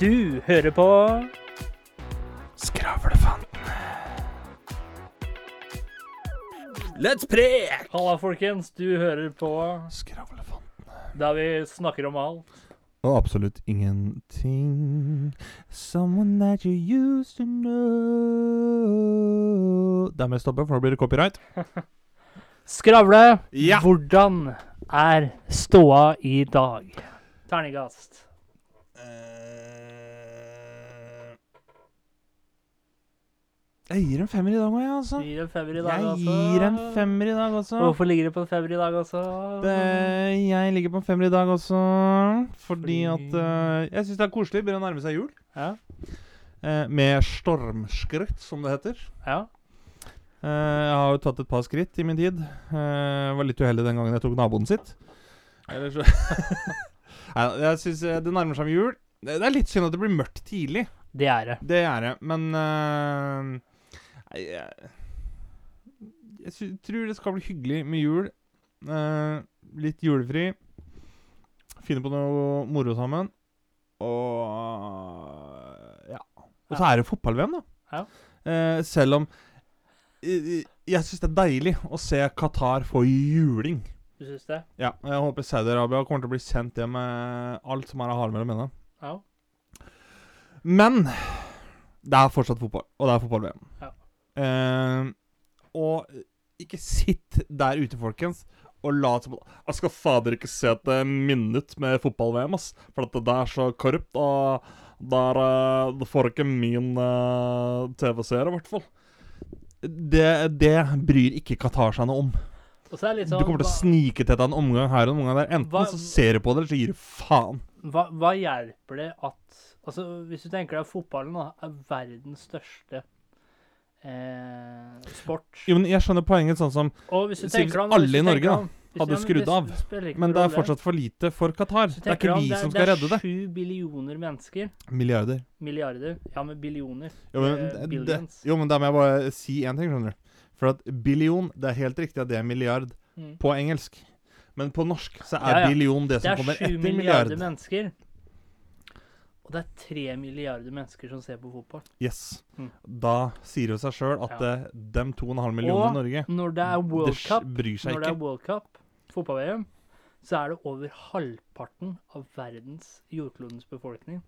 Du hører på Skravlefanten. Let's prek! Halla, folkens. Du hører på Skravlefanten. der vi snakker om alt. Og absolutt ingenting. Someone that you used to know Der må jeg stoppe, for nå blir det copyright. Skravle. Ja. Hvordan er ståa i dag? Terningkast. Eh, Jeg gir en femmer i dag òg, jeg, altså. Gir en femmer i dag, Jeg også. gir en femmer i dag også. Hvorfor ligger du på en femmer i dag, altså? Det, jeg ligger på en femmer i dag også, fordi, Fordi- at uh, Jeg syns det er koselig. Begynner å nærme seg jul. Ja. Uh, med stormskritt, som det heter. ja. Uh, jeg har jo tatt et par skritt i min tid. Var litt uheldig den gangen jeg tok naboen sitt. Eller så Nei, jeg syns det nærmer seg med jul. Det det er litt synd at det blir mørkt tidlig. Det er det. Det er det, men eh, nei, jeg, jeg tror det skal bli hyggelig med jul. Eh, litt julefri. Finne på noe moro sammen. Og ja. Og så er det fotball-VM, da. Ja. Eh, selv om jeg, jeg syns det er deilig å se Qatar få juling. Du syns det? Ja, jeg håper Saudi-Arabia kommer til å bli sendt hjem med alt som er av hale mellom hendene. Ja. Men det er fortsatt fotball, og det er fotball-VM. Ja. Eh, og ikke sitt der ute, folkens, og lat som Jeg skal fader ikke se at det er minnet med fotball-VM, ass. For at det er så korrupt, og der uh, får ikke min uh, TV-seer, i hvert fall. Det, det bryr ikke Qatar seg noe om. Og så det litt Du sånn kommer til å snike til deg en omgang her og en omgang der. Enten Hva- så ser du på det, eller så gir du faen. hva, hva hjelper det at Altså, hvis du tenker deg fotballen da, er verdens største eh, sport. Jo, men jeg skjønner poenget sånn som hvis du hvis om, alle i Norge, da, hvis- hadde skrudd av. det Men det er fortsatt for lite for Qatar. Det er ikke vi som skal redde det. Det er sju billioner mennesker. Milliarder. Milliarder. Ja, men billioner. Jo, men, Eh, det, det, jo, men da må jeg bare si én ting, skjønner du. For at billion, det er helt riktig at det er milliard Mm. på engelsk. Men på norsk så er Ja, ja. billion det Det som er kommer sju milliarder mennesker. Og det er tre milliarder mennesker som ser på fotball. Yes. Mm. Da sier det seg sjøl at Ja. eh, dem 2,5 millioner Og i Norge Når det er World det Cup, bryr seg når det er. World Cup, fotball-VM, så er det over halvparten av verdens jordklodens befolkning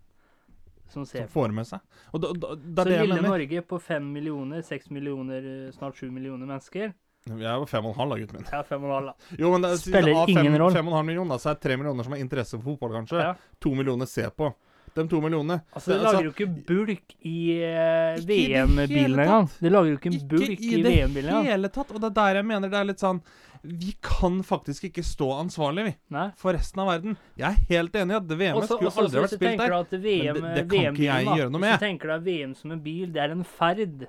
som ser Som får med seg. Og da, da, det Så lille. Norge på fem millioner, seks millioner, eh, snart sju millioner mennesker Jeg er jo fem og en halv, da, gutten min. Ja, fem og en halv, da. Jo, men det, er- Spiller av fem, ingen rolle. Fem og en halv million, da, så er det tre millioner som har interesse for fotball, kanskje. Ja. To millioner ser på. De to millionene Altså, det Det- altså, lager jo ikke bulk i eh, Ikke i det VM-bilen engang. Det lager jo ikke en Ikke i i det VM-bilen engang. hele tatt. Og det er der jeg mener det er litt sånn Vi kan faktisk ikke stå ansvarlig, vi, Nei. for resten av verden. Jeg er helt enig i at det VM-et Også, skulle også, aldri vært spilt der. at VM, Men det- det kan ikke jeg gjøre noe med. du tenker deg VM som en bil, det er en ferd.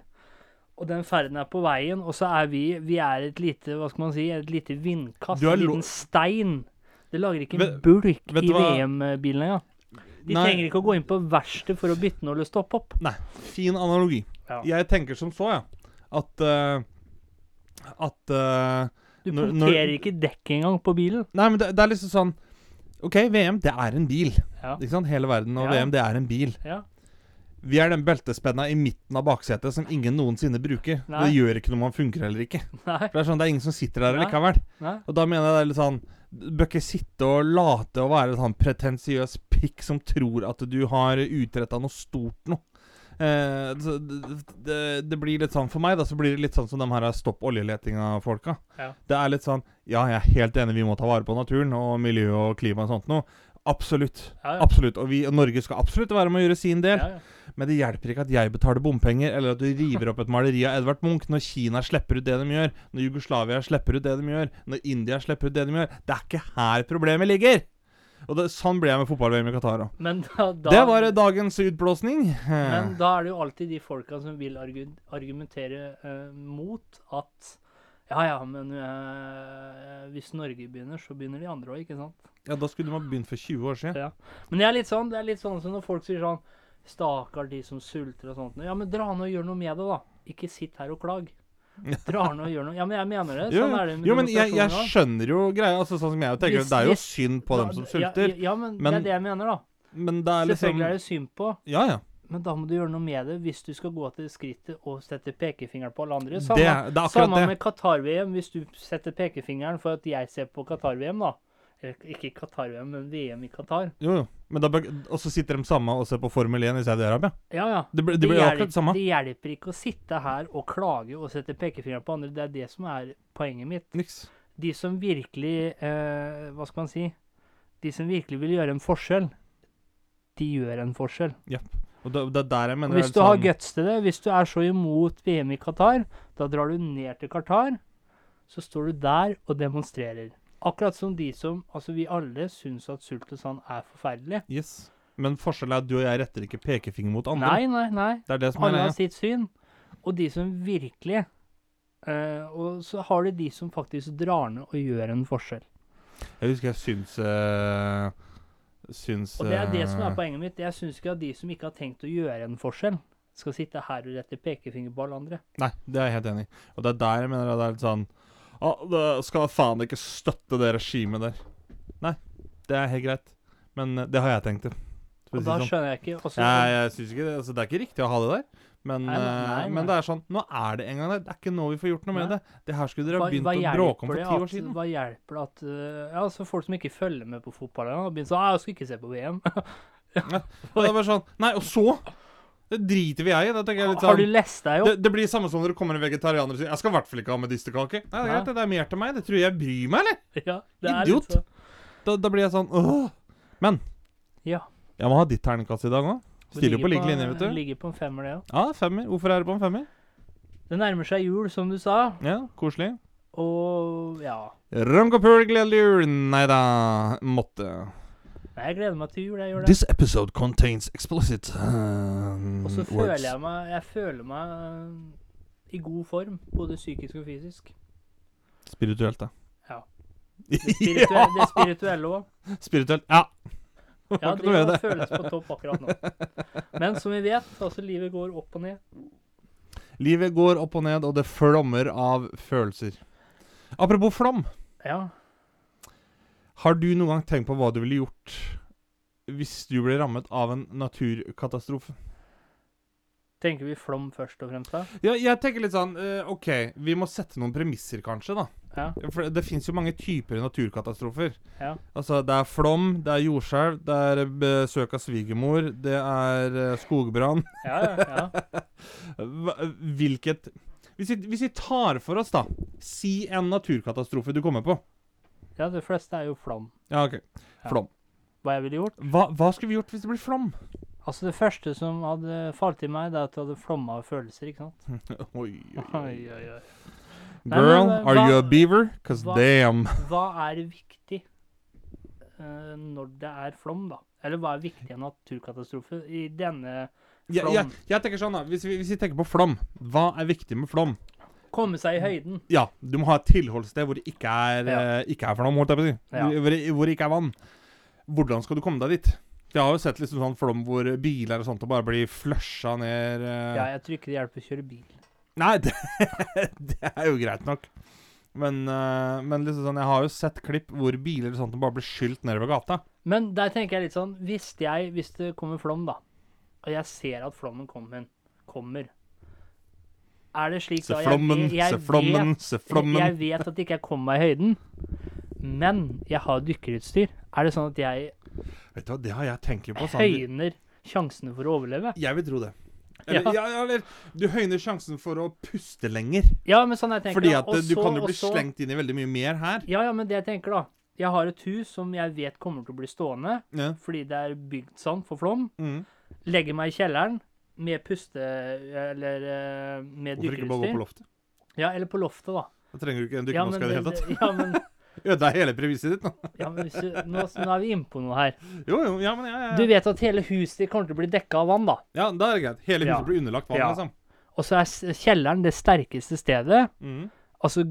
Og den ferden er på veien, og så er vi Vi er et lite hva skal man si, et lite vindkast, en liten stein. Det lager ikke en bulk vet i VM-bilen engang. De Nei. trenger ikke å gå inn på verkstedet for å bytte noe eller stoppe opp. Nei, fin analogi. Ja. Jeg tenker som så, ja, at uh, At uh, Du Når- når- punkterer ikke dekket engang på bilen. Nei, men det, det er liksom sånn OK, VM, det er en bil. Ja. Ikke sant? Hele verden og Ja. VM, det er en bil. ja. Vi er den beltespenna i midten av baksetet som ingen noensinne bruker. Nei. Det gjør ikke noe om man funker eller ikke. Nei. For Det er sånn, det er ingen som sitter der Nei. likevel. Nei. Og da mener jeg det er litt sånn Du bør ikke sitte og late og være en sånn pretensiøs pikk som tror at du har utretta noe stort noe. Eh, det, det, det blir litt sånn For meg da så blir det litt sånn som de her stopp oljeletinga-folka. Ja. Det er litt sånn Ja, jeg er helt enig, vi må ta vare på naturen og miljø og klima og sånt noe. Absolutt. Ja, ja. Absolutt. Og vi, og Norge skal absolutt være med å gjøre sin del. Ja, ja. Men det hjelper ikke at jeg betaler bompenger, eller at du river opp et maleri av Edvard Munch når Kina slipper ut det de gjør, når Jugoslavia slipper ut det de gjør, når India slipper ut det de gjør. Det er ikke her problemet ligger! Og det, sånn ble jeg med fotball-VM i Qatar. Da, da Det var dagens utblåsning. Men da er det jo alltid de folka som vil argu argumentere uh, mot at ja, ja, men eh, hvis Norge begynner, så begynner de andre òg, ikke sant? Ja, da skulle man begynt for 20 år siden. Ja. Men det er litt sånn det er litt sånn som når folk sier sånn Stakkar de som sulter og sånt. Ja, men dra nå og gjør noe med det, da. Ikke sitt her og klag. Dra nå og gjør noe Ja, men jeg mener det. Jo, Sånn er det med jo, men jeg, jeg skjønner jo greia. Altså, sånn som jeg tenker, Hvis- Det er jo synd på dem som sulter. Ja, ja, men, men- det er det jeg mener, da. Men det er liksom Selvfølgelig er det synd på, Ja, ja. men da må du gjøre noe med det hvis du skal gå til skrittet og sette pekefingeren på alle andre. Samme, det akkurat samme det. med Qatar-VM. Hvis du setter pekefingeren for at jeg ser på Qatar-VM, da. Ikke Qatar-VM, men VM i Qatar. Jo, jo. Men da, og så sitter de samme og ser på Formel 1 i Saudi-Arabia. Ja, ja. Det, det det samme. det hjelper ikke å sitte her og klage og sette pekefingeren på andre. Det er det som er poenget mitt. Niks. De som virkelig eh, Hva skal man si? De som virkelig vil gjøre en forskjell, de gjør en forskjell. Og det, det er der jeg Og mener hvis du er har sånn- guts til det, hvis du er så imot VM i Qatar, da drar du ned til Qatar, så står du der og demonstrerer. Akkurat som de som Altså, vi alle syns at sult og sand er forferdelig. Yes. Men forskjellen er at du og jeg retter ikke pekefinger mot andre. Nei, nei, nei. Det er det som er Alle har sitt syn. Og de som virkelig uh, Og så har du de som faktisk drar ned og gjør en forskjell. Jeg husker jeg syns uh, Syns Og det er det som er eh, poenget mitt. Jeg syns ikke at de som ikke har tenkt å gjøre en forskjell, skal sitte her og rette pekefinger på alle andre. Nei, det er jeg helt enig i. Og det er der jeg mener at det er litt sånn ah, det Skal faen ikke støtte det regimet der. Nei, det er helt greit. Men eh, det har jeg tenkt til. Og da sånn. skjønner jeg ikke også, Jeg, jeg synes ikke det, altså, det er ikke riktig å ha det der. Men, Nei, nei, eh, nei, men det er sånn Nå er det en gang der. Det er ikke nå vi får gjort noe med det. Det her skulle dere ha begynt hva å bråke om for ti år siden. hva hjelper det at eh, Ja, så folk som ikke følger med på fotball, har begynt sånn «Ah, 'Jeg skal ikke se på VM'. Og det er bare sånn Nei, og så? Det driter vi i. Litt Har du sånn lest deg opp? det, det blir samme som når det kommer en vegetarianer og sier 'Jeg skal i hvert fall ikke ha medisterkake'. Nei, det er greit, det er mer til meg. Det tror jeg bryr meg, eller? Ja, det er Idiot. litt sånn. Da, da blir jeg sånn Åh. Men Ja. jeg må ha ditt terningkast i dag òg. Stiller på ligger lik linje, vet du. Ligger på en femmer, det òg. Ja, femmer. Hvorfor er det på en femmer? Det nærmer seg jul, som du sa, Ja, koselig. og ja Rumkapul, gledelig jul. Nei da, måtte Jeg gleder meg til jul, jeg gjør det. This episode contains explicit um, Og så words. føler jeg meg Jeg føler meg eh, i god form, både psykisk og fysisk. Spirituelt, da. Ja. Det, spirituelle, det spirituelle òg. Spirituelt. Ja. Ja, det føles på topp akkurat nå. Men som vi vet, altså livet går opp og ned. Livet går opp og ned, og det flommer av følelser. Apropos flom. Ja. Har du noen gang tenkt på hva du ville gjort hvis du ble rammet av en naturkatastrofe? Tenker vi flom først og fremst, da? Ja, jeg tenker litt sånn eh, OK, vi må sette noen premisser, kanskje, da. Ja. For det fins jo mange typer naturkatastrofer. ja. Altså, det er flom, det er jordskjelv, det er besøk av svigermor, det er eh, skogbrann Ja, ja, ja. Hvilket hvis vi, hvis vi tar for oss, da Si en naturkatastrofe du kommer på. Ja, det fleste er jo flom. Ja, OK. Ja. Flom. Hva jeg ville gjort? Hva, hva skulle vi gjort hvis det blir flom? Altså, det første som hadde falt i meg, det er at det hadde flomma av følelser, ikke sant? Oi, Oi, oi, oi. Nei, Girl, hva, are you a beaver? Cause hva- damn. Hva er viktig uh, når det er flom, da? Eller hva er viktig i en naturkatastrofe? I denne flom ja, jeg, jeg tenker sånn da hvis vi, hvis vi tenker på flom, hva er viktig med flom? Komme seg i høyden. Ja, du må ha et tilholdssted hvor det ikke er, Ja. eh, ikke er flom, holdt jeg på å si. Ja. Hvor, det- hvor det ikke er vann. Hvordan skal du komme deg dit? Jeg har jo sett liksom sånn flom hvor biler og sånt og bare blir flusha ned eh. Ja, jeg tror ikke det hjelper å kjøre bil. Nei, det, det er jo greit nok. Men, eh, men liksom sånn, jeg har jo sett klipp hvor biler og sånt bare blir skylt nedover gata. Men der tenker jeg litt sånn Hvis jeg, hvis det kommer flom, da, og jeg ser at flommen kommer, kommer Er det slik da flommen, jeg, jeg se flommen, vet- se flommen. Jeg vet at ikke jeg kommer meg i høyden, men jeg har dykkerutstyr. Er det sånn at jeg Vet du hva, det har jeg tenkt på. Sånn. høyner sjansene for å overleve? Jeg vil tro det. Eller, Ja. ja. eller du høyner sjansen for å puste lenger. Ja, men sånn jeg tenker Fordi at og eh, du kan jo bli også, slengt inn i veldig mye mer her. Ja, ja, men det jeg tenker, da Jeg har et hus som jeg vet kommer til å bli stående Ja. fordi det er bygd sånn for flom. Mm. Legger meg i kjelleren med puste... Eller eh, med Hvorfor ikke bare gå på loftet? Ja, eller på loftet, da. Da trenger du ikke en Ja, dykkermaske i det hele tatt. ja, men, Ødela hele premisset ditt nå. ja, men du, nå, nå er vi inne på noe her. Jo, jo, ja, men ja, ja, Du vet at hele huset ditt kommer til å bli dekka av vann, da. ja da er det greit. Hele huset Ja. blir underlagt vann, Ja. liksom. Og så er kjelleren det sterkeste stedet, Mm. altså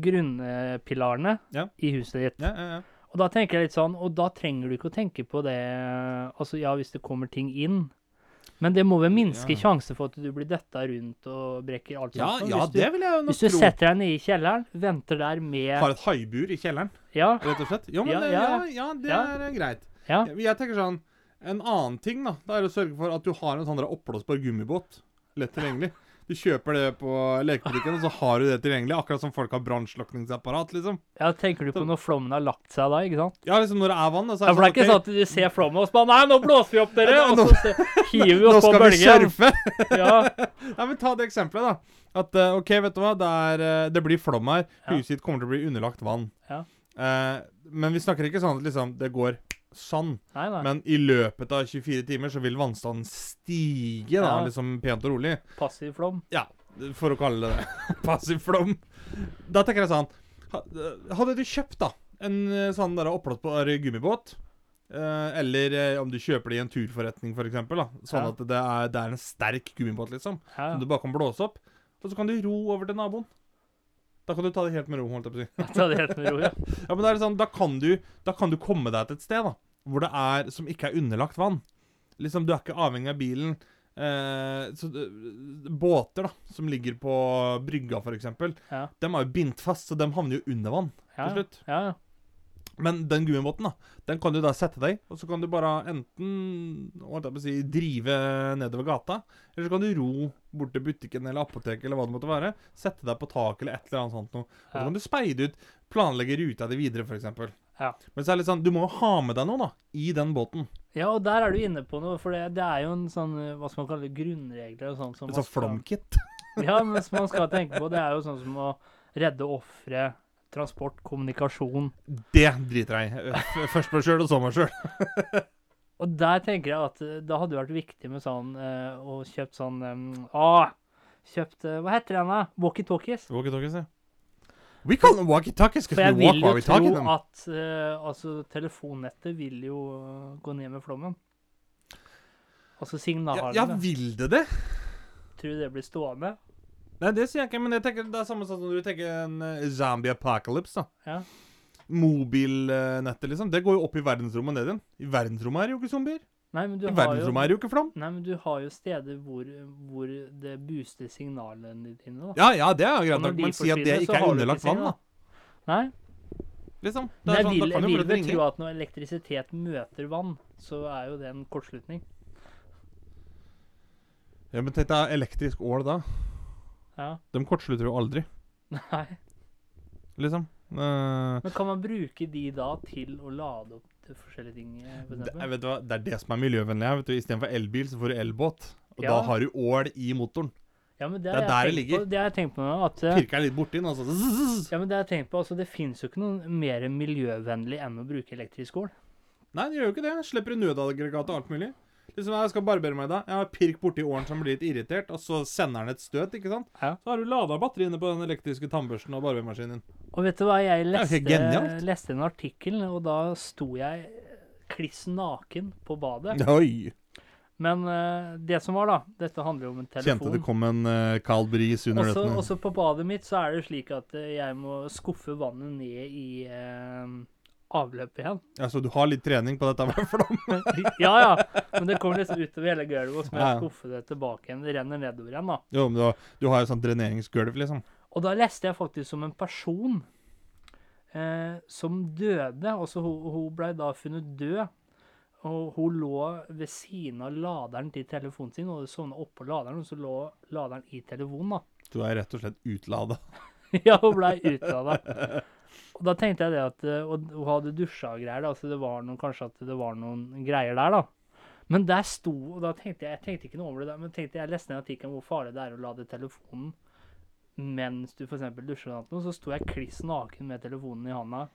grunnpilarene Ja. i huset ditt. Ja, ja, ja. Og da tenker jeg litt sånn, og da trenger du ikke å tenke på det Altså ja, hvis det kommer ting inn. Men det må vel minske Ja. sjanse for at du blir detta rundt og brekker alt Ja, sammen. ja, hvis du, det vil jeg jo nok hvis du tro. setter deg ned i kjelleren, venter der med Har et haibur i kjelleren, Ja, rett og slett. Jo, men Ja, ja, ja, ja, det ja. er greit. ja. Jeg, jeg tenker sånn En annen ting da, det er å sørge for at du har en sånn oppblåsbar gummibåt lett tilgjengelig. Du kjøper det på lekebutikken, og så har du det tilgjengelig. Akkurat som folk har brannslukningsapparat, liksom. Ja, tenker du på når flommen har lagt seg da, ikke sant? Ja, liksom når det er vann. da, er Ja, for det er det ikke sånn, sånn at du ser flommen og så bare Nei, nå blåser vi opp, dere! Og så hiver vi oss på bølgen. Nå skal vi surfe! Ja, Nei, men Ta det eksempelet, da. At eh, OK, vet du hva, det, er, eh, det blir flom her. Huset ditt kommer til å bli underlagt vann. Ja. Eh, men vi snakker ikke sånn at liksom, det går sånn. nei, nei. Men i løpet av 24 timer så vil vannstanden stige, da, Ja. liksom pent og rolig. Passiv flom. Ja, for å kalle det det. Passiv flom. Da tenker jeg sånn Hadde du kjøpt da en eh, sånn der oppblåsbar gummibåt, eh, eller eh, om du kjøper det i en turforretning da, sånn Ja. at det er, det er en sterk gummibåt, liksom, Ja, som du bare kan blåse opp, og så kan du ro over til naboen. Da kan du ta det helt med ro, holdt jeg på å si. ta det helt med ro, ja. Ja, men da er det sånn, da kan du, da kan du komme deg til et sted da, hvor det er, som ikke er underlagt vann. Liksom, du er ikke avhengig av bilen. Eh, så, eh, båter da, som ligger på brygga eksempel, Ja. de er jo bindt fast, så de havner jo under vann Ja, til slutt. ja, ja. Men den gummibåten da, den kan du da sette deg og så kan du bare enten, si, drive nedover gata, eller så kan du ro bort til butikken eller apoteket eller hva det måtte være, sette deg på tak eller et eller annet sånt noe. Og så kan du speide ut, planlegge ruta di videre eksempel. Ja. Men så er det litt sånn, du må jo ha med deg noe da, i den båten. Ja, og der er du inne på noe, for det, det er jo en sånn, hva skal man kalle det, grunnregler og sånt som En sånn flomkit. Ja, men som man skal tenke på, det er jo sånn som å redde ofre, transport, kommunikasjon. Det driter jeg i. Først meg sjøl, og så meg sjøl. Og der tenker jeg at eh, det hadde vært viktig med sånn, eh, å kjøpt sånn, ah, kjøpt, eh, hva heter den da? Walkie-talkies. Walkie-talkies, ja. We call them walkie-talkies because jeg we walk vil while we talk jo tro at uh, altså, telefonnettet vil jo gå ned med flommen. Altså Ja, signalene. ja, vil det det? Tror du det blir stående? Nei, det sier jeg ikke, men jeg tenker det er samme sånn som du tenker en eh, zombie apocalypse, da. Ja. Mobilnettet, liksom. Det går jo opp i verdensrommet og ned igjen. I verdensrommet er det jo ikke zombier. Nei, men du I har jo verdensrommet er det jo ikke flom. Nei, men du har jo steder hvor, hvor det booster signalene dine, da. Ja, ja, det er jo Og greit når nok, de men si at det så ikke er har du underlagt vann, da. Nei, Liksom. Det men er jeg sånn, vil, da jeg kan jo vil vel tro at når elektrisitet møter vann, så er jo det en kortslutning. Ja, men tenk deg elektrisk ål da. Ja. De kortslutter jo aldri, Nei. liksom. Eh, Men kan man bruke de da til å lade opp til forskjellige ting? eh, For det, eksempel? vet du hva, det er det som er miljøvennlig her. vet du. Istedenfor elbil, så får du elbåt. Og Ja. da har du ål i motoren. Ja, men det, det er jeg der det tenkt på, ligger. det har jeg tenkt på nå, at eh, Pirker den litt borti den, og så zzz. ja, men det har jeg tenkt på, altså det finnes jo ikke noe mer miljøvennlig enn å bruke elektrisk ål. Nei, det gjør jo ikke det. Slipper du nødaggregat og alt mulig. Liksom, Jeg skal barbere meg i dag. Jeg har pirk borti åren som blir litt irritert, og så sender den et støt, ikke sant? Ja. Så har du lada batteriene på den elektriske tannbørsten og barbermaskinen din. Og vet du hva, jeg leste, leste en artikkel, og da sto jeg kliss naken på badet. Oi! Men uh, det som var, da Dette handler jo om en telefon. Kjente det kom en uh, kald bris under Også, dette. også på badet mitt så er det slik at uh, jeg må skuffe vannet ned i avløpet igjen. Ja, så du har litt trening på dette med flom? ja, ja. Men det kommer liksom utover hele gulvet, og så må jeg skuffe det tilbake igjen. Det renner nedover igjen, da. Jo, men du har, du har jo sånn dreneringsgulv, liksom. Og da leste jeg faktisk om en person eh, som døde. Altså hun, hun ble da funnet død. Og hun lå ved siden av laderen til telefonen sin, og sovna oppå laderen, og så lå laderen i telefonen, da. Du er rett og slett utlada. ja, hun blei utlada. Og da tenkte jeg det at eh, Og hun hadde dusja og greier, da, så det var noen, kanskje at det var noen greier der, da. Men der sto Og da tenkte jeg jeg tenkte ikke noe over det, der, men tenkte jeg leste en artikkel om hvor farlig det er å lade telefonen mens du f.eks. dusjer, og så sto jeg kliss naken med telefonen i handa.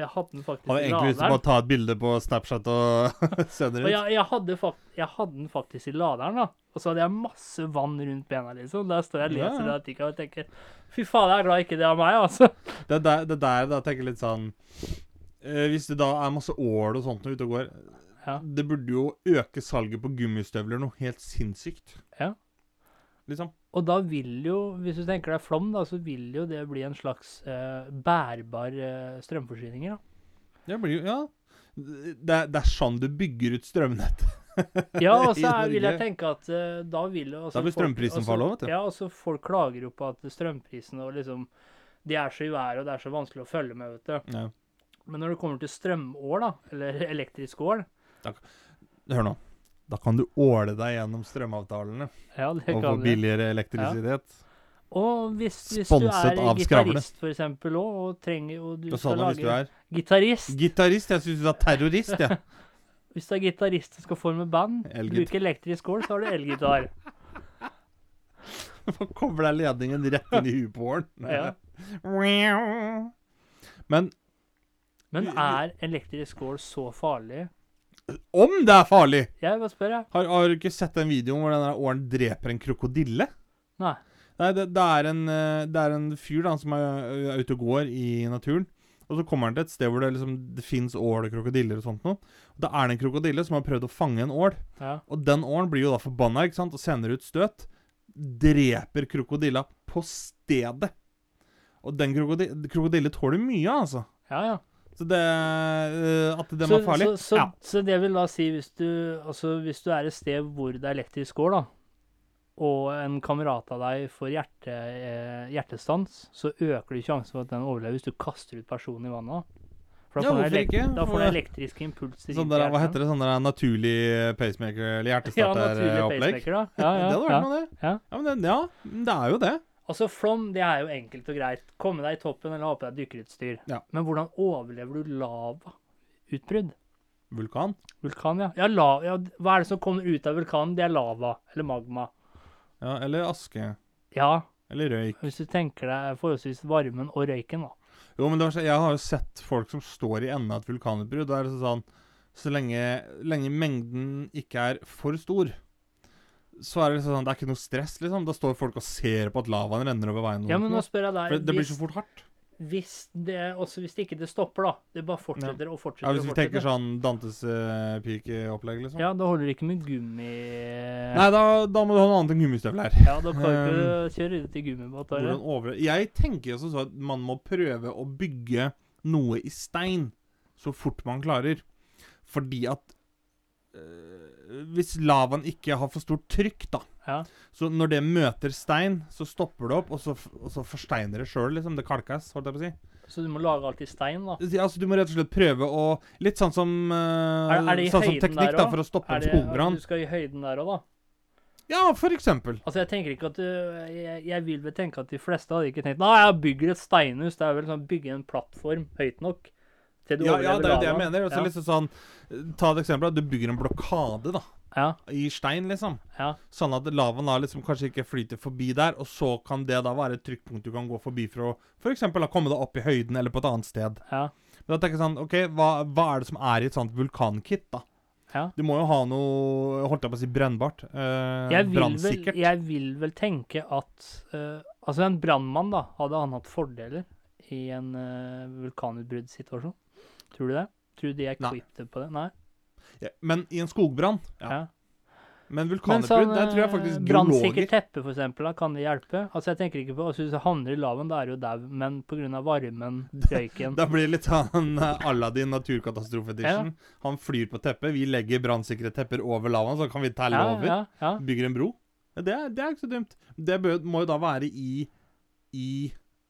Og jeg hadde den faktisk i Hadde Har egentlig lyst til å ta et bilde på Snapchat og sende det ut. jeg, jeg, hadde fakt, jeg hadde den faktisk i laderen, da. Og så hadde jeg masse vann rundt bena, liksom. Der står jeg og leser ja. artikkelen og tenker Fy faen, jeg er glad ikke det er meg, altså. Det er der, det er der da tenker litt sånn eh, Hvis det da er masse ål og sånt ute og går Ja. Det burde jo øke salget på gummistøvler noe helt sinnssykt. Ja. Liksom. Og da vil jo, hvis du tenker deg flom, da, så vil jo det bli en slags eh, bærbar eh, strømforsyning. da. Det blir jo Ja. Det er, det er sånn du bygger ut strømnettet. Ja, og så vil jeg tenke at eh, da vil jo Da vil strømprisen falle òg, vet du. Ja, og så folk klager jo på at strømprisene og liksom De er så i været, og det er så vanskelig å følge med, vet du. Ja. Men når det kommer til strømår, da, eller elektrisk år, Hør nå. Da kan du åle deg gjennom strømavtalene Ja, det og få billigere elektrisitet. Og hvis, hvis du er gitarist, for eksempel, òg, og trenger og du Og skal du lage er Gitarist. gitarist. Jeg syns du er terrorist, jeg. Hvis du er gitarist og skal forme band, bruke elektrisk kål, så har du elgitar. Man kobler ledningen rett inn i huet på Ålen. Men Men er elektrisk kål så farlig? Om det er farlig! Jeg bare spør, jeg. Har, har du ikke sett den videoen hvor den åren dreper en krokodille? Nei. Nei, det, det, er en, eh, det er en fyr da, som er, er ute og går i naturen. Og så kommer han til et sted hvor det, liksom, det fins ål og krokodiller og sånt noe. Og da er det en krokodille som har prøvd å fange en ål. Ja. Og den ålen blir jo da forbanna ikke sant? og sender ut støt. Dreper krokodilla på stedet. Og den krokodille, krokodille tåler mye, altså. Ja, ja. Så det eh, At den så, var farlig Så, så, Ja. så det vil da si, hvis du, altså, hvis du er et sted hvor det er elektrisk går, da, og en kamerat av deg får hjerte, eh, hjertestans, så øker du sjansen for at den overlever hvis du kaster ut personen i vannet. For da Ja, får, ikke? da får du elektriske impulser Sånn der, hva heter det? Sånn der naturlig pacemaker eller Ja, naturlig pacemaker. Ja, ja, det hadde vært ja. noe, det. Ja. Ja, men det, ja, det er jo det. Altså, flom, det er jo enkelt og greit. Komme deg i toppen eller ha på deg dykkerutstyr. Ja. Men hvordan overlever du lavautbrudd? Vulkan. Vulkan, ja. Ja, la, ja. Hva er det som kommer ut av vulkanen? Det er lava. Eller magma. Ja, eller aske. Ja, Eller røyk. hvis du tenker deg forholdsvis varmen og røyken, da. Jo, men var, jeg har jo sett folk som står i enden av et vulkanutbrudd. Da er det sånn Så lenge, lenge mengden ikke er for stor, så er det liksom sånn Det er ikke noe stress, liksom. Da står folk og ser på at lavaen renner over veien. Ja, men nå spør jeg For deg det blir så fort hardt. hvis det, også hvis det ikke det stopper, da. Det bare fortsetter og fortsetter. Ja, Hvis vi tenker sånn Dantes uh, pike-opplegg, liksom. Ja, da holder det ikke med gummi... Nei, da, da må du ha noe annet enn gummistøvler. Ja, da kan du ikke kjøre ut i gummibåt. Over... Jeg tenker også sånn at man må prøve å bygge noe i stein så fort man klarer. Fordi at Hvis lavaen ikke har for stort trykk, da Ja. Så når det møter stein, så stopper det opp, og så, og så forsteiner det sjøl. Liksom. Det kalkes, holdt jeg på å si. Så du må lage alt i stein, da. Ja, Altså, du må rett og slett prøve å Litt sånn som uh, Er- er Sånn som teknikk da, for å stoppe en skogbrann. Du skal i høyden der òg, da. Ja, for eksempel. Altså, jeg tenker ikke at du jeg, jeg vil vel tenke at de fleste hadde ikke tenkt Nei, jeg bygger et steinhus. Det er vel sånn bygge en plattform høyt nok til du Ja, ja, det er jo det jeg mener. Ja. liksom sånn Ta et eksempel. Du bygger en blokade da Ja, i stein, liksom. ja, Sånn at lavaen da liksom kanskje ikke flyter forbi der, og så kan det da være et trykkpunkt du kan gå forbi for å f.eks. da komme deg opp i høyden eller på et annet sted. ja, Men da tenker jeg sånn OK, hva, hva er det som er i et sånt vulkankit, da? ja. Du må jo ha noe Holdt jeg på å si brennbart. Eh, Brannsikkert. jeg vil vel tenke at eh, Altså, en brannmann, da, hadde han hatt fordeler i en uh, vulkanutbruddssituasjon? Tror du det? Tror du de er equipped på det? Nei? Ja, men i en skogbrann ja. Ja. Men vulkanutbrudd, sånn der tror jeg faktisk faktisk brannsikkert teppe, for eksempel, da, kan det hjelpe? Altså, jeg tenker ikke på altså, Hvis du havner i lavaen, da er du dau, men pga. varmen, røyken Da blir det litt sånn eh, Aladdin naturkatastrofe-edition. Han flyr på teppet, vi legger brannsikre tepper over lavaen, så kan vi telle ja, over. ja, ja. Bygger en bro. Det er, det er ikke så dumt. Det bør, må jo da være i I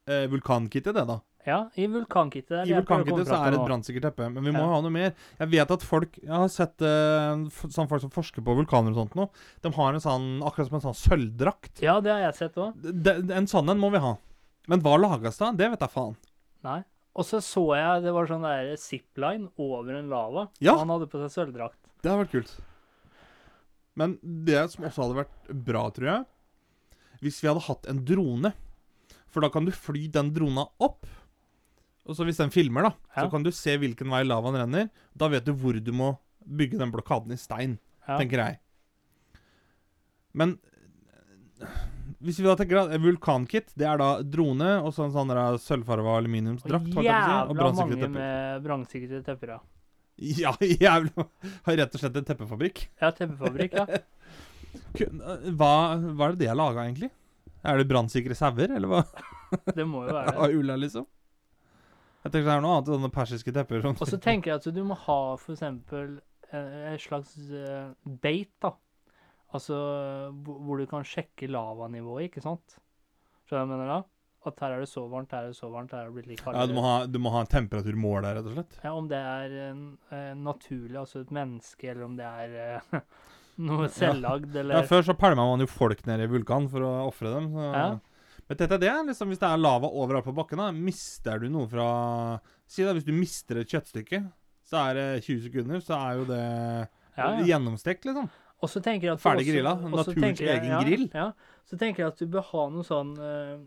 eh, vulkankittet, det, da. Ja, i vulkankittet. I vulkankittet så er det et brannsikkert teppe. Men vi må Ja. ha noe mer. Jeg vet at folk Jeg har sett uh, sånn folk som forsker på vulkaner og sånt nå. De har en sånn akkurat som en sånn sølvdrakt. Ja, det har jeg sett òg. En sånn en må vi ha. Men hva lages da? Det vet jeg faen. Nei. Og så så jeg det var sånn der zipline over en lava. Ja. Han hadde på seg sølvdrakt. Det hadde vært kult. Men det som også hadde vært bra, tror jeg Hvis vi hadde hatt en drone. For da kan du fly den drona opp. Og så hvis den filmer, da, Ja. så kan du se hvilken vei lavaen renner. Da vet du hvor du må bygge den blokaden i stein, Ja. tenker jeg. Men hvis vi da tenker at vulkankit, det er da drone og sånn sånn sølvfarga aluminiumsdrakt. Og si, og jævla mange med brannsikre tepper, ja. Ja, jævla Har rett og slett en teppefabrikk. Ja, teppefabrikk, ja. Hva, hva er det de har laga, egentlig? Er det brannsikre sauer, eller hva? Det må jo være det. Av ulla, liksom? Jeg tenker det er noe annet enn persiske tepper. Sånn. Og så tenker jeg at du må ha for eksempel eh, et slags eh, bait, da. Altså hvor du kan sjekke lavanivået, ikke sant? Skjønner du hva jeg mener da? At her er det så varmt, her er det så varmt, her er det blitt litt Ja, kaldere. du må ha, du må ha en temperaturmål der, rett og slett. Ja, Om det er eh, naturlig, altså et menneske, eller om det er eh, noe selvlagd, Ja, eller Før så pælma man jo folk ned i vulkanen for å ofre dem. Så. Ja. Men dette er det, liksom, hvis det er lava overalt på bakken, da, mister du noe fra Si da, hvis du mister et kjøttstykke, så er det 20 sekunder, så er jo det ja, ja. gjennomstekt, liksom. Og så tenker jeg at Ferdig også- grilla. Naturens egen ja, grill. Ja. Så tenker jeg at du bør ha noe sånn eh,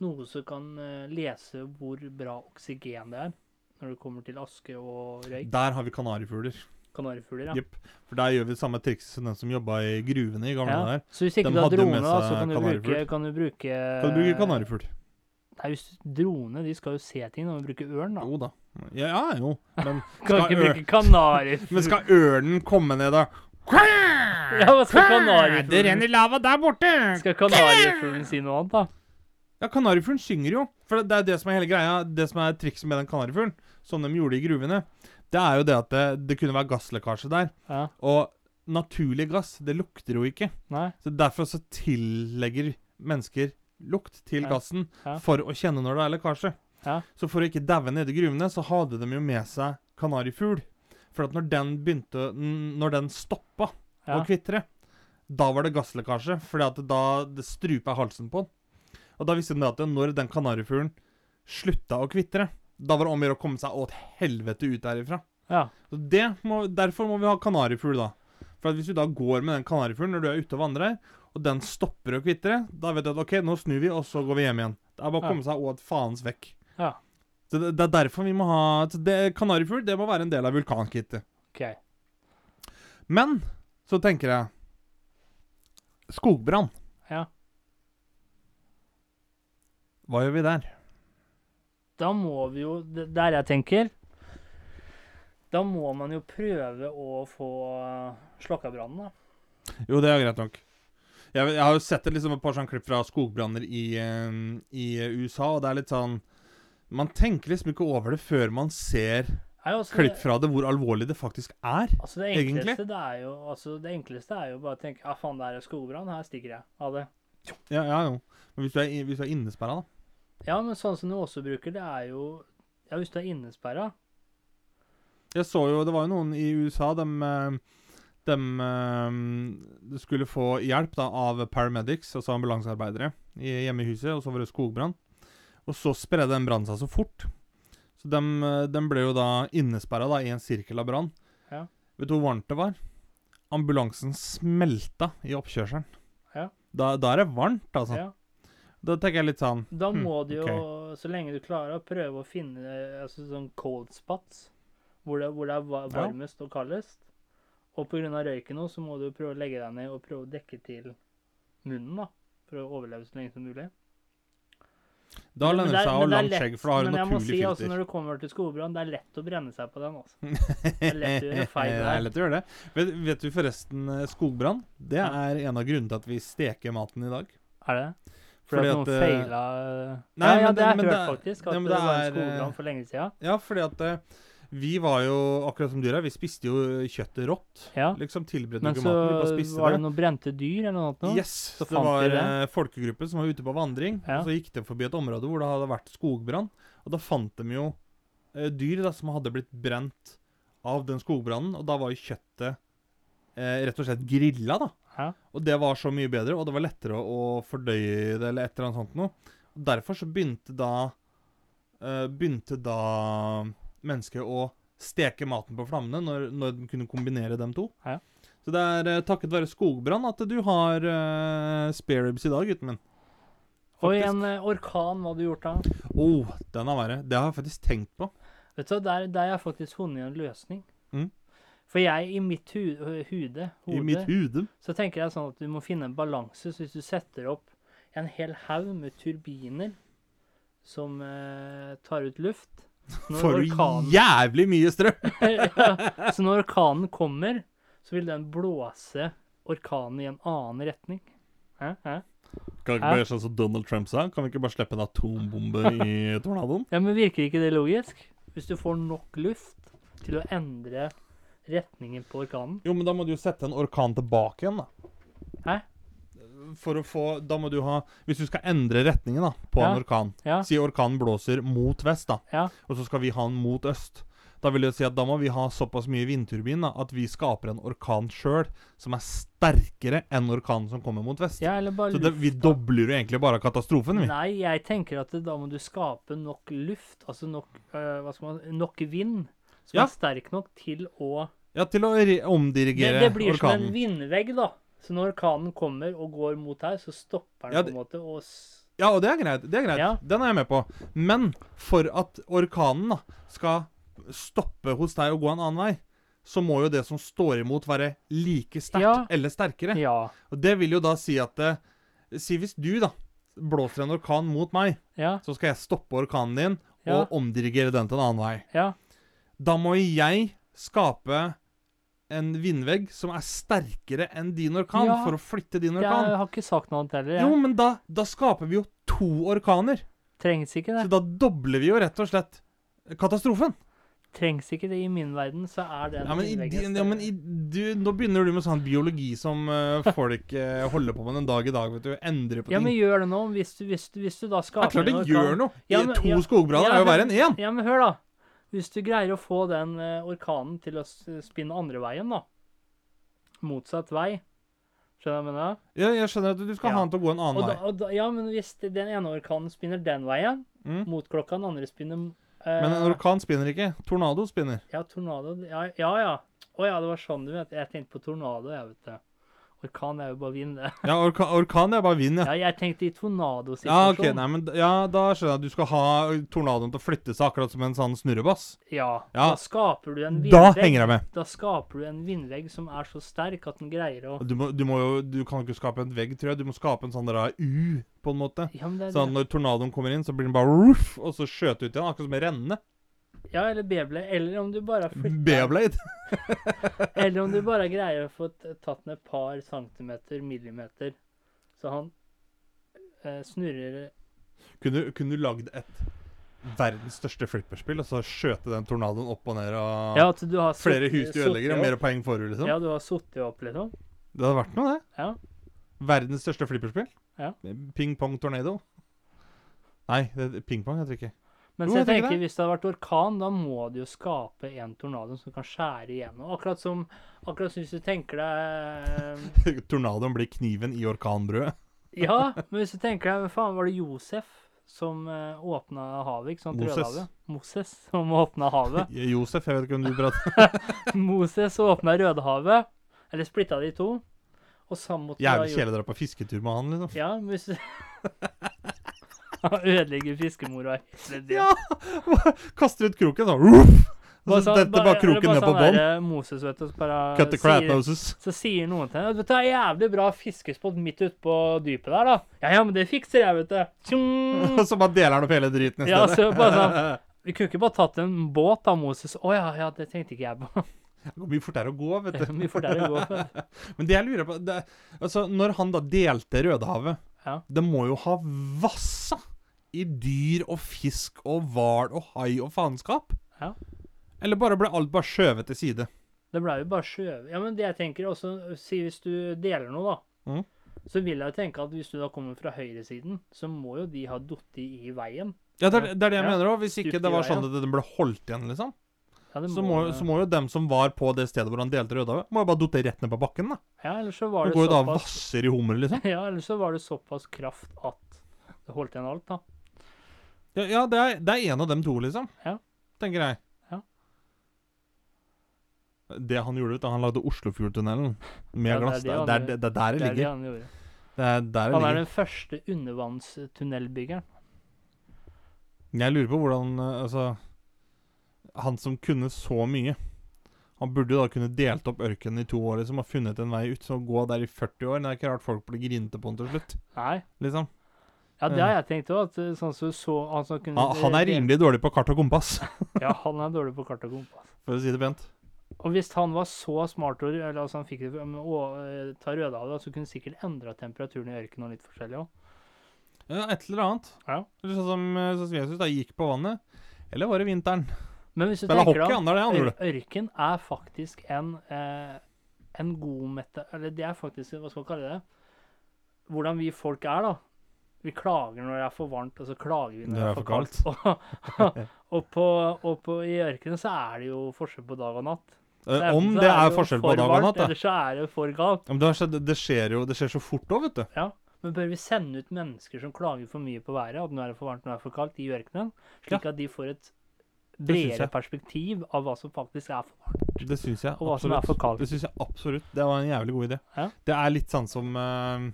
Noe som kan eh, lese hvor bra oksygen det er når det kommer til aske og røyk. Der har vi kanarifugler. Kanarifugler, ja. Yep. For der gjør vi samme trikset som den som jobba i gruvene i gamle ja. dager. Så hvis ikke De du har drone, da, så kan du bruke, kan du bruke Kan du bruke kanarifugl? Nei, drone de skal jo se ting. Når må du bruke ørn, da. Jo da. Ja, ja jo. Men Kan ikke bruke kanarifugl. Men skal ørnen komme ned, da? Ja, hva skal kanarifuglen Det renner lava der borte! Skal kanarifuglen si noe annet, da? Ja, kanarifuglen synger jo. For det er det som er hele greia. Det som er trikset med den kanarifuglen, som de gjorde i gruvene, det er jo det at det, det kunne være gasslekkasje der. Ja. Og naturlig gass, det lukter jo ikke. Nei? Så derfor så tillegger mennesker lukt til Ja. gassen Ja. for å kjenne når det er lekkasje. Ja. Så for å ikke daue nede i gruvene, så hadde de jo med seg kanarifugl. For at når den begynte Når den stoppa å kvitre, da var det gasslekkasje. Fordi at da det strupa halsen på den. Og da visste de at når den kanarifuglen slutta å kvitre, da var det om å gjøre å komme seg åt helvete ut derifra. ja. Så det må, Derfor må vi ha kanarifugl, da. For at hvis du da går med den kanarifuglen når du er ute og vandrer, og den stopper å kvitre, da vet du at OK, nå snur vi, og så går vi hjem igjen. Det er bare å Ja. komme seg åt faens vekk. Ja. Så det, det er derfor vi må ha det, Kanarifugl det må være en del av vulkankittet. OK. Men så tenker jeg Skogbrann. Ja. Hva gjør vi der? Da må vi jo Der jeg tenker Da må man jo prøve å få slokka brannen, da. Jo, det er greit nok. Jeg, jeg har jo sett et, liksom et par sånne klipp fra skogbranner i, eh, i USA, og det er litt sånn Man tenker liksom ikke over det før man ser Nei, altså, klipp fra det, hvor alvorlig det faktisk er. Altså det egentlig. enkleste, det er jo, altså det enkleste er jo bare å tenke Ja, faen, det er skogbrann. Her stikker jeg. av det. Ja, ja jo. Men hvis du er, hvis du er innesperra, da? Ja, men sånn som du også bruker, det er jo Ja, hvis du er innesperra Jeg så jo, Det var jo noen i USA de, eh, de eh, skulle få hjelp da av paramedics, altså ambulansearbeidere, hjemme i huset. Og så var det skogbrann. Og så spredde den brannen seg så fort. Så de, eh, de ble jo da innesperra i en sirkel av brann. Ja. Vet du hvor varmt det var? Ambulansen smelta i oppkjørselen. Ja. Da, da er det varmt, altså. ja. Da tenker jeg litt sånn Da Hmm, må du jo, så lenge du klarer, å prøve å finne altså, sånn cold spots. Hvor det, hvor det er varmest Ja. og kaldest. Og pga. røyken nå, så må du prøve å legge deg ned og prøve å dekke til munnen, da. For å overleve så lenge som mulig. Da lønner det seg å ha det langt skjegg, for da har du naturlig si, altså, filter. når du kommer til skogbrann, det er lett å brenne seg på den, altså. er lett å gjøre feil det der. er lett å gjøre det. Vet, vet du forresten, eh, skogbrann, det er en av grunnene til at vi steker maten i dag. Er det? Fordi, Fordi at noen eh, feila nei, Ja, ja, det har jeg hørt, det- faktisk. At ja, det, det var en er, skogbrann eh, for lenge siden. Ja, fordi at eh, vi var jo, akkurat som dyra, vi spiste jo kjøttet rått. Ja. Liksom tilberedte Men så var det noen brente dyr eller noe? nå? Yes, Så det var de det? folkegruppen som var ute på vandring. Ja. Og så gikk de forbi et område hvor det hadde vært skogbrann. Og da fant de jo eh, dyr da, som hadde blitt brent av den skogbrannen. Og da var jo kjøttet eh, rett og slett grilla, da. Ja. Og det var så mye bedre, og det var lettere å, fordøye det, eller et eller annet sånt noe. Og derfor så begynte da uh, Begynte da mennesket å steke maten på flammene når, når de kunne kombinere dem to. Ja. Så det er uh, takket være skogbrann at du har uh, spareribs i dag, gutten min. Og i en eh, orkan, hva hadde du gjort da? Oh, den er verre. Det har jeg faktisk tenkt på. Vet du, Der, der har jeg faktisk funnet en løsning. For jeg, i mitt hu hude, hude, I mitt hude, så tenker jeg sånn at du må finne en balanse. Så hvis du setter opp en hel haug med turbiner som eh, tar ut luft Får du orkanen- jævlig mye strøm! ja, Så når orkanen kommer, så vil den blåse orkanen i en annen retning. Hæ? Hæ? Kan ikke bare sånn som Donald Trump sa? Kan vi ikke bare slippe en atombombe i tornadoen? Ja, men virker ikke det logisk? Hvis du får nok luft til å endre retningen på orkanen? Jo, men da må du jo sette en orkan tilbake igjen, da. Hæ? for å få Da må du ha Hvis du skal endre retningen da på Ja. en orkan Ja. Si orkanen blåser mot vest, da. Ja. Og så skal vi ha den mot øst. Da vil det si at da må vi ha såpass mye vindturbin da, at vi skaper en orkan sjøl som er sterkere enn orkanen som kommer mot vest. ja, eller bare Så det, vi dobler jo egentlig bare katastrofen, vi. Nei, jeg tenker at det, da må du skape nok luft, altså nok øh, man Nok vind som Ja. er sterk nok til å Ja, til å omdirigere det, omdirigere det blir som en vindvegg, da. Så når orkanen kommer og går mot her, så stopper den Ja, på en måte og Ja, og det er greit. det er greit. Ja. Den er jeg med på. Men for at orkanen da skal stoppe hos deg og gå en annen vei, så må jo det som står imot, være like sterkt Ja. eller sterkere. Ja. Og det vil jo da si at eh, Si hvis du da blåser en orkan mot meg, Ja. så skal jeg stoppe orkanen din og omdirigere den til en annen vei. Ja. Da må jeg skape en vindvegg som er sterkere enn din orkan, Ja. for å flytte din orkan. Jeg har ikke sagt noe annet heller. Jo, men da, da skaper vi jo to orkaner. Trengs ikke det. Så da dobler vi jo rett og slett katastrofen. Trengs ikke det i min verden, så er det Ja, men, i, ja, men i, du, Nå begynner du med sånn biologi som uh, folk uh, holder på med den dag i dag. vet du, Endrer på ting. Ja, men gjør det nå, hvis du, hvis du, hvis du da Det er klart det gjør noe. Ja, men- to ja. skogbranner er jo verre enn én. Ja, men hør, da. Hvis du greier å få den eh, orkanen til å spinne andre veien, da. Motsatt vei. Skjønner du hva jeg mener? Ja, jeg skjønner at du skal Ja. ha den til å gå en annen da, vei. da, ja, men hvis den ene orkanen spinner den veien, Mm. mot klokka, den andre spinner eh, Men en orkan spinner ikke. Tornado spinner. Ja, tornado Ja, ja. ja. Å ja, det var sånn du vet. Jeg tenkte på tornado, jeg, vet du. Orkan er jo bare vind, det. Ja, orka, orkan er bare vind, ja. Ja, jeg tenkte i tornadosituasjon. Ja, ok, nei, men ja, da skjønner jeg at du skal ha tornadoen til å flytte seg akkurat som en sånn snurrebass. Ja, Ja. Da skaper du en vindvegg. Da henger jeg med. Da skaper du en vindvegg som er så sterk at den greier å Du, må, du, må jo, du kan jo ikke skape en vegg, tror jeg. Du må skape en sånn der U, på en måte. Ja, men det er Sånn når tornadoen kommer inn, så blir den bare ruff, og så skjøter ut igjen, akkurat som en renne. Ja, eller Beyblade. Eller om du bare flytter Beyblade. Eller om du bare greier å få tatt den et par centimeter, millimeter, så han eh, snurrer Kunne, kunne du lagd et verdens største flipperspill, og så skjøte den tornadoen opp og ned og Ja, at du har Flere hus du ødelegger, og mer poeng får du, liksom. Ja, du har sittet opp, liksom. Det hadde vært noe, det. Ja. Verdens største flipperspill. Ja. Ping pong tornado. Nei, ping pong heter det ikke. Men Jo, jeg tenker det. hvis det hadde vært orkan, da må det jo skape en tornado som kan skjære igjennom. Akkurat som akkurat hvis du tenker deg Tornadoen blir kniven i orkanbrødet. Ja, men hvis du tenker deg faen var det Josef som uh, åpna havet? ikke sant? Moses. Moses som åpna havet. Josef, jeg vet ikke om du prater Moses åpna Rødehavet. Eller splitta de i to. Og Jævlig kjedelig å dra på fisketur med han, liksom. Ja, men hvis Han ødelegger fiskemora. Ja! Kaster ut kroken sånn Så så detter bare- kroken ned på bånn. eh, Moses, vet du, så bare Cut the crap, sier, Moses. Så sier noen til henne Vet du, det er jævlig bra fiskespott midt ute på dypet der, da. Ja, ja, men det fikser jeg, vet du. Tjong! Så bare deler han opp hele driten i stedet. Ja, så bare sånn Vi kunne ikke bare tatt en båt av Moses. Å ja, ja, det tenkte ikke jeg på. Det går mye fortere å gå, vet du. Mye fortere å gå. for- Men det jeg lurer på det, altså, Når han da delte Rødehavet Ja. Det må jo ha vassa i dyr og fisk og hval og hai og faenskap? Ja. Eller bare ble alt bare skjøvet til side? Det ble jo bare skjøvet. Ja, men det jeg tenker også Si hvis du deler noe, da. Mm. Så vil jeg jo tenke at hvis du da kommer fra høyresiden, så må jo de ha falt i veien. Ja, det er det, er det jeg Ja. mener òg. Hvis ikke Stupt det var sånn at den ble holdt igjen, liksom. Ja, må, Så må, så må jo dem som var på det stedet hvor han delte Rødehavet, må jo bare dotte rett ned på bakken, da. Ja, eller så var Det det går jo da vasser i hummer, liksom. Ja, eller så var det såpass kraft at det holdt igjen alt, da. Ja, ja det, er, det er en av dem to, liksom. Ja. Tenker jeg. Ja. Det han gjorde, ut da han lagde Oslofjordtunnelen med Ja, glass. det er, det, er- det, er der det er ligger. han gjorde. Det er Han er den første undervannstunnelbyggeren. Jeg lurer på hvordan Altså Han som kunne så mye Han burde jo da kunne delt opp ørkenen i to år liksom, og funnet en vei ut. Så å gå der i 40 år Det er ikke rart folk blir grinete på han til slutt. Nei. Liksom Ja, det har jeg tenkt òg. Sånn så, så han som Han, han er rimelig dårlig på kart og kompass, Ja, han er dårlig på kart og kompass. for å si det pent. Og hvis han var så smart og eller altså han fikk det å ta røde av det, så kunne han sikkert endra temperaturen i ørkenen og litt forskjellig òg. Ja, et eller annet. Ja. Eller sånn som, eh, sånn som Jesus da gikk på vannet. Eller var det vinteren? Men hvis du Spiller tenker hockey, da, det ør- ørken er faktisk en, eh, en god meta... Eller det er faktisk Hva skal vi kalle det? hvordan vi folk er, da. Vi klager når det er for varmt, og så klager vi når det er for kaldt. Og, og, på, og på, i ørkenen så er det jo forskjell på dag og natt. Er, om det er er forskjell på dag og natt, da. Eller så er det for kaldt. Ja, Men det, skjedd, det skjer jo det skjer så fort òg, vet du. Ja. Men bør vi sende ut mennesker som klager for mye på været, at nå er det for varmt, nå er det for kaldt, i ørkenen? Slik at de får et bredere perspektiv av hva som faktisk er for varmt. Det syns jeg Og hva som er for kaldt. Det synes jeg absolutt. Det var en jævlig god idé. Ja. Det er litt sånn som eh,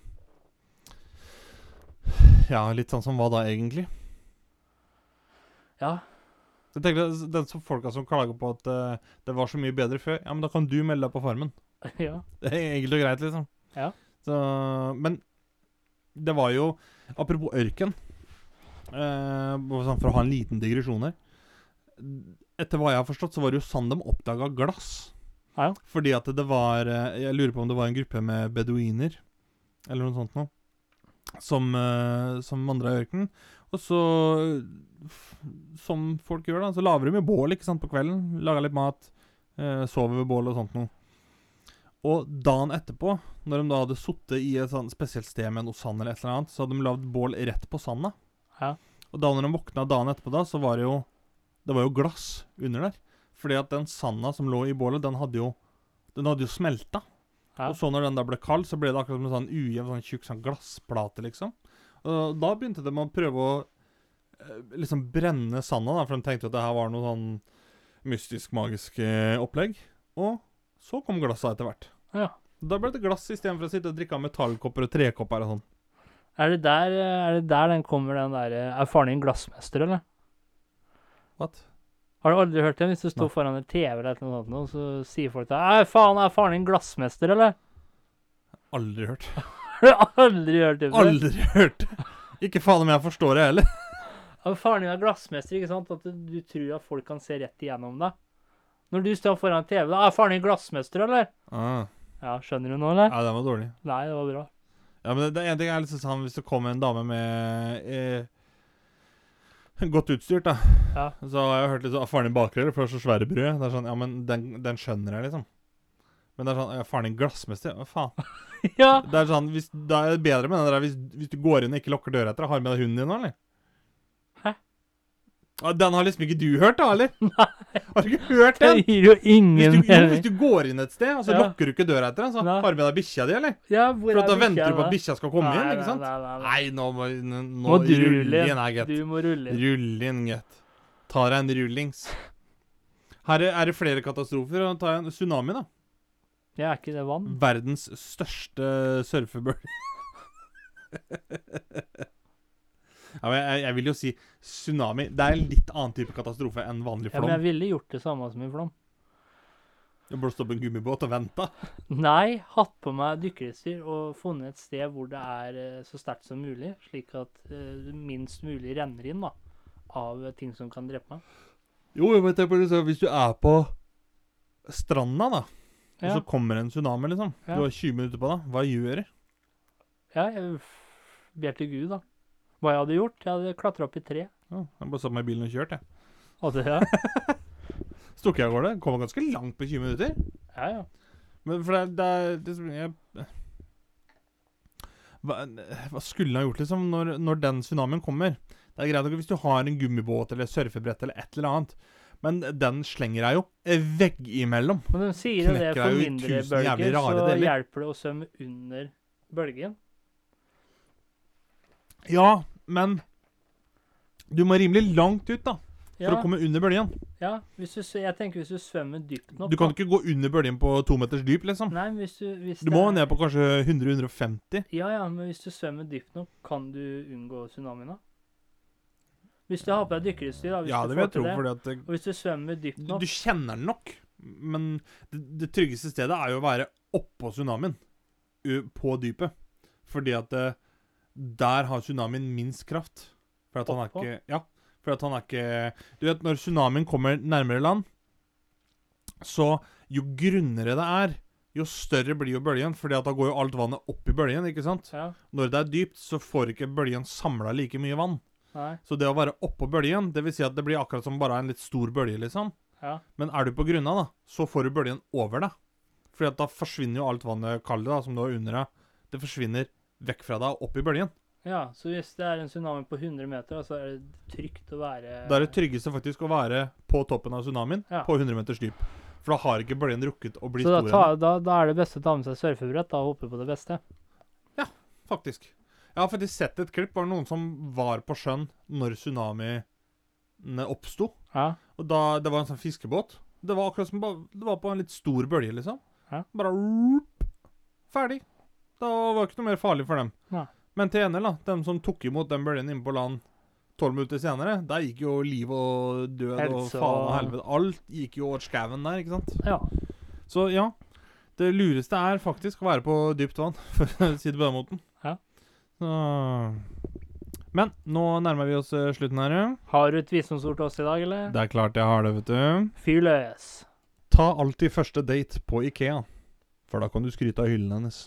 Ja, litt sånn som hva da, egentlig? Ja. Jeg tenker Den som folka som klager på at eh, det var så mye bedre før, ja, men da kan du melde deg på Farmen. ja. Det er enkelt og greit, liksom. Ja. Så, men det var jo Apropos ørken. eh, sånn for å ha en liten digresjon her. Etter hva jeg har forstått, så var det jo sånn de oppdaga glass. Ja. Fordi at det var eh, Jeg lurer på om det var en gruppe med beduiner, eller noe sånt noe, som, eh, som vandra i ørkenen. Og så, som folk gjør, da, så lager de jo bål ikke sant, på kvelden. Lager litt mat. Eh, sover ved bålet og sånt noe. Og dagen etterpå, når de da hadde sittet i et sånn spesielt sted med noe sand eller et eller annet, så hadde de lagd bål rett på sanda. Ja. Og da når de våkna dagen etterpå, da, så var det jo Det var jo glass under der. Fordi at den sanda som lå i bålet, den hadde jo Den hadde jo smelta. Ja. Og så når den da ble kald, så ble det akkurat som en sånn ujevn, sånn tjukk sånn glassplate, liksom. Og da begynte de å prøve å eh, liksom brenne sanda, da, for de tenkte at det her var noe sånn mystisk, magisk eh, opplegg. Og så kom glassa etter hvert. Ja. Da ble det glass istedenfor å sitte og drikke av metallkopper og trekopper og sånn. Er det der, er det der den kommer, den derre Er faren din glassmester, eller? What? Har du aldri hørt det? Hvis du står foran en TV eller noe sånt, og så sier folk til deg faen, er faren din glassmester, eller?' Aldri hørt. Har du aldri hørt det før? Aldri hørt. Ikke faen om jeg forstår det heller. Ja, faren din er glassmester, ikke sant? At du, tror at folk kan se rett igjennom deg. Når du står foran TV, da 'Er faren din glassmester, eller?' Ah, Ja, skjønner du nå, eller? ja, den var dårlig. Nei, det var bra. Ja, men det, det ene ting er liksom sånn hvis det kommer en dame med eh, godt utstyrt, da. Ja. Så har jeg hørt litt sånn «Ah, 'Faren din baker, eller? Er så svære brød.' Det er sånn, ja, men den, den skjønner jeg, liksom. Men det er sånn ja, 'Faren din glassmester'? Hva faen? ja. Det er sånn, hvis, Da er det bedre med den der hvis, hvis du går inn og ikke lukker døra etter deg. Har med deg hunden din nå, eller? Den har liksom ikke du hørt, da, eller? Nei. Har du ikke hørt den? Det gir jo Hvis ingen du, jo, hvis du går inn et sted, og så Ja. lukker du ikke døra etter den, så Nei. har du med deg bikkja di, eller? Ja, hvor For er da er venter du på at bikkja skal komme Nei, inn, ikke sant? Nei, nei, nei. Nei, nå må nå, Må du rulle inn her, gitt. Du må rulle inn. Rulle inn, gitt. Ta deg en rullings. Her er, det flere katastrofer. Ta en tsunami, da. Ja, er ikke det vann? Verdens største surfebølge. ja, jeg, jeg vil jo si tsunami. Det er en litt annen type katastrofe enn vanlig flom. Ja, men jeg ville gjort det samme som i flom. Du stått på en gummibåt og venta. Nei, hatt på meg dykkerutstyr og funnet et sted hvor det er eh, så sterkt som mulig, slik at eh, minst mulig renner inn da, av ting som kan drepe meg. Jo, men tenk på det, så hvis du er på stranda, da, og Ja, så kommer en tsunami, liksom. Ja. Du har 20 minutter på deg. Hva gjør du? ja jeg ber til Gud, da. Hva jeg hadde gjort? Jeg hadde klatra opp i tre. Ja, jeg bare satt meg i bilen og kjørt, jeg. Hadde jeg? Stukket jeg av gårde. Kommer ganske langt på 20 minutter. Ja, ja. Men for det, er- det er det som jeg, hva, hva skulle jeg ha gjort, liksom, når, når den tsunamien kommer? Det er greit nok hvis du har en gummibåt eller surfebrett eller et eller annet, men den slenger deg jo veggimellom. Men de sier jo det Knekker for deg jo i mindre tusen jævlig bølger, rare så deler. hjelper det å svømme under bølgen. Ja, men du må rimelig langt ut, da, for Ja, å komme under bølgen. ja hvis du, jeg tenker hvis du svømmer dypt nok Du kan ikke gå under bølgen på to meters dyp, liksom. Nei, men hvis du hvis Du må er- ned på kanskje 100-150. Ja, ja, men hvis du svømmer dypt nok, kan du unngå tsunamien da? Hvis du har på deg dykkerutstyr, da. Hvis Ja, du det vil jeg tro, fordi at det, Og hvis du svømmer dypt nok du kjenner den nok. Men det, det tryggeste stedet er jo å være oppå tsunamien. På dypet. Fordi at der har tsunamien minst kraft. For at han er ikke Ja. For at han er ikke Du vet, når tsunamien kommer nærmere land, så jo grunnere det er, jo større blir jo bølgen. At da går jo alt vannet opp i bølgen, ikke sant? Ja, Når det er dypt, så får ikke bølgen samla like mye vann. nei, Så det å være oppå bølgen, det vil si at det blir akkurat som bare en litt stor bølge, liksom. ja. Men er du på grunna, da, så får du bølgen over deg. Fordi at da forsvinner jo alt vannet kalde da, som du har under deg. Det forsvinner vekk fra deg og opp i bølgen. Ja, så hvis det er en tsunami på 100 meter, så er det trygt å være Da er det tryggeste faktisk å være på toppen av tsunamien Ja. på 100 meters dyp. For da har ikke bølgen rukket å bli Så da, stor ta, ennå. da, da er det beste å ta med seg surfebrett da, og håpe på det beste. Faktisk. Jeg har faktisk sett et klipp av noen som var på sjøen når tsunamiene oppsto. Ja. Og da, Det var en sånn fiskebåt. Det var akkurat som det var på en litt stor bølge, liksom. Ja. Bare Ferdig. Da var det ikke noe mer farlig for dem. Nei. Men til gjengjeld, da. dem som tok imot den bølgen inne på land tolv minutter senere, der gikk jo liv og død og faen og helvete. Alt gikk jo over skauen der, ikke sant. ja. Så ja. Det lureste er faktisk å være på dypt vann, for å si det på den måten. Ja. Så. Men nå nærmer vi oss eh, slutten her. Har du et visdomsord til oss i dag, eller? Det er klart jeg har det, vet du. Fyr løs. Ta alltid første date på Ikea, for da kan du skryte av hyllen hennes.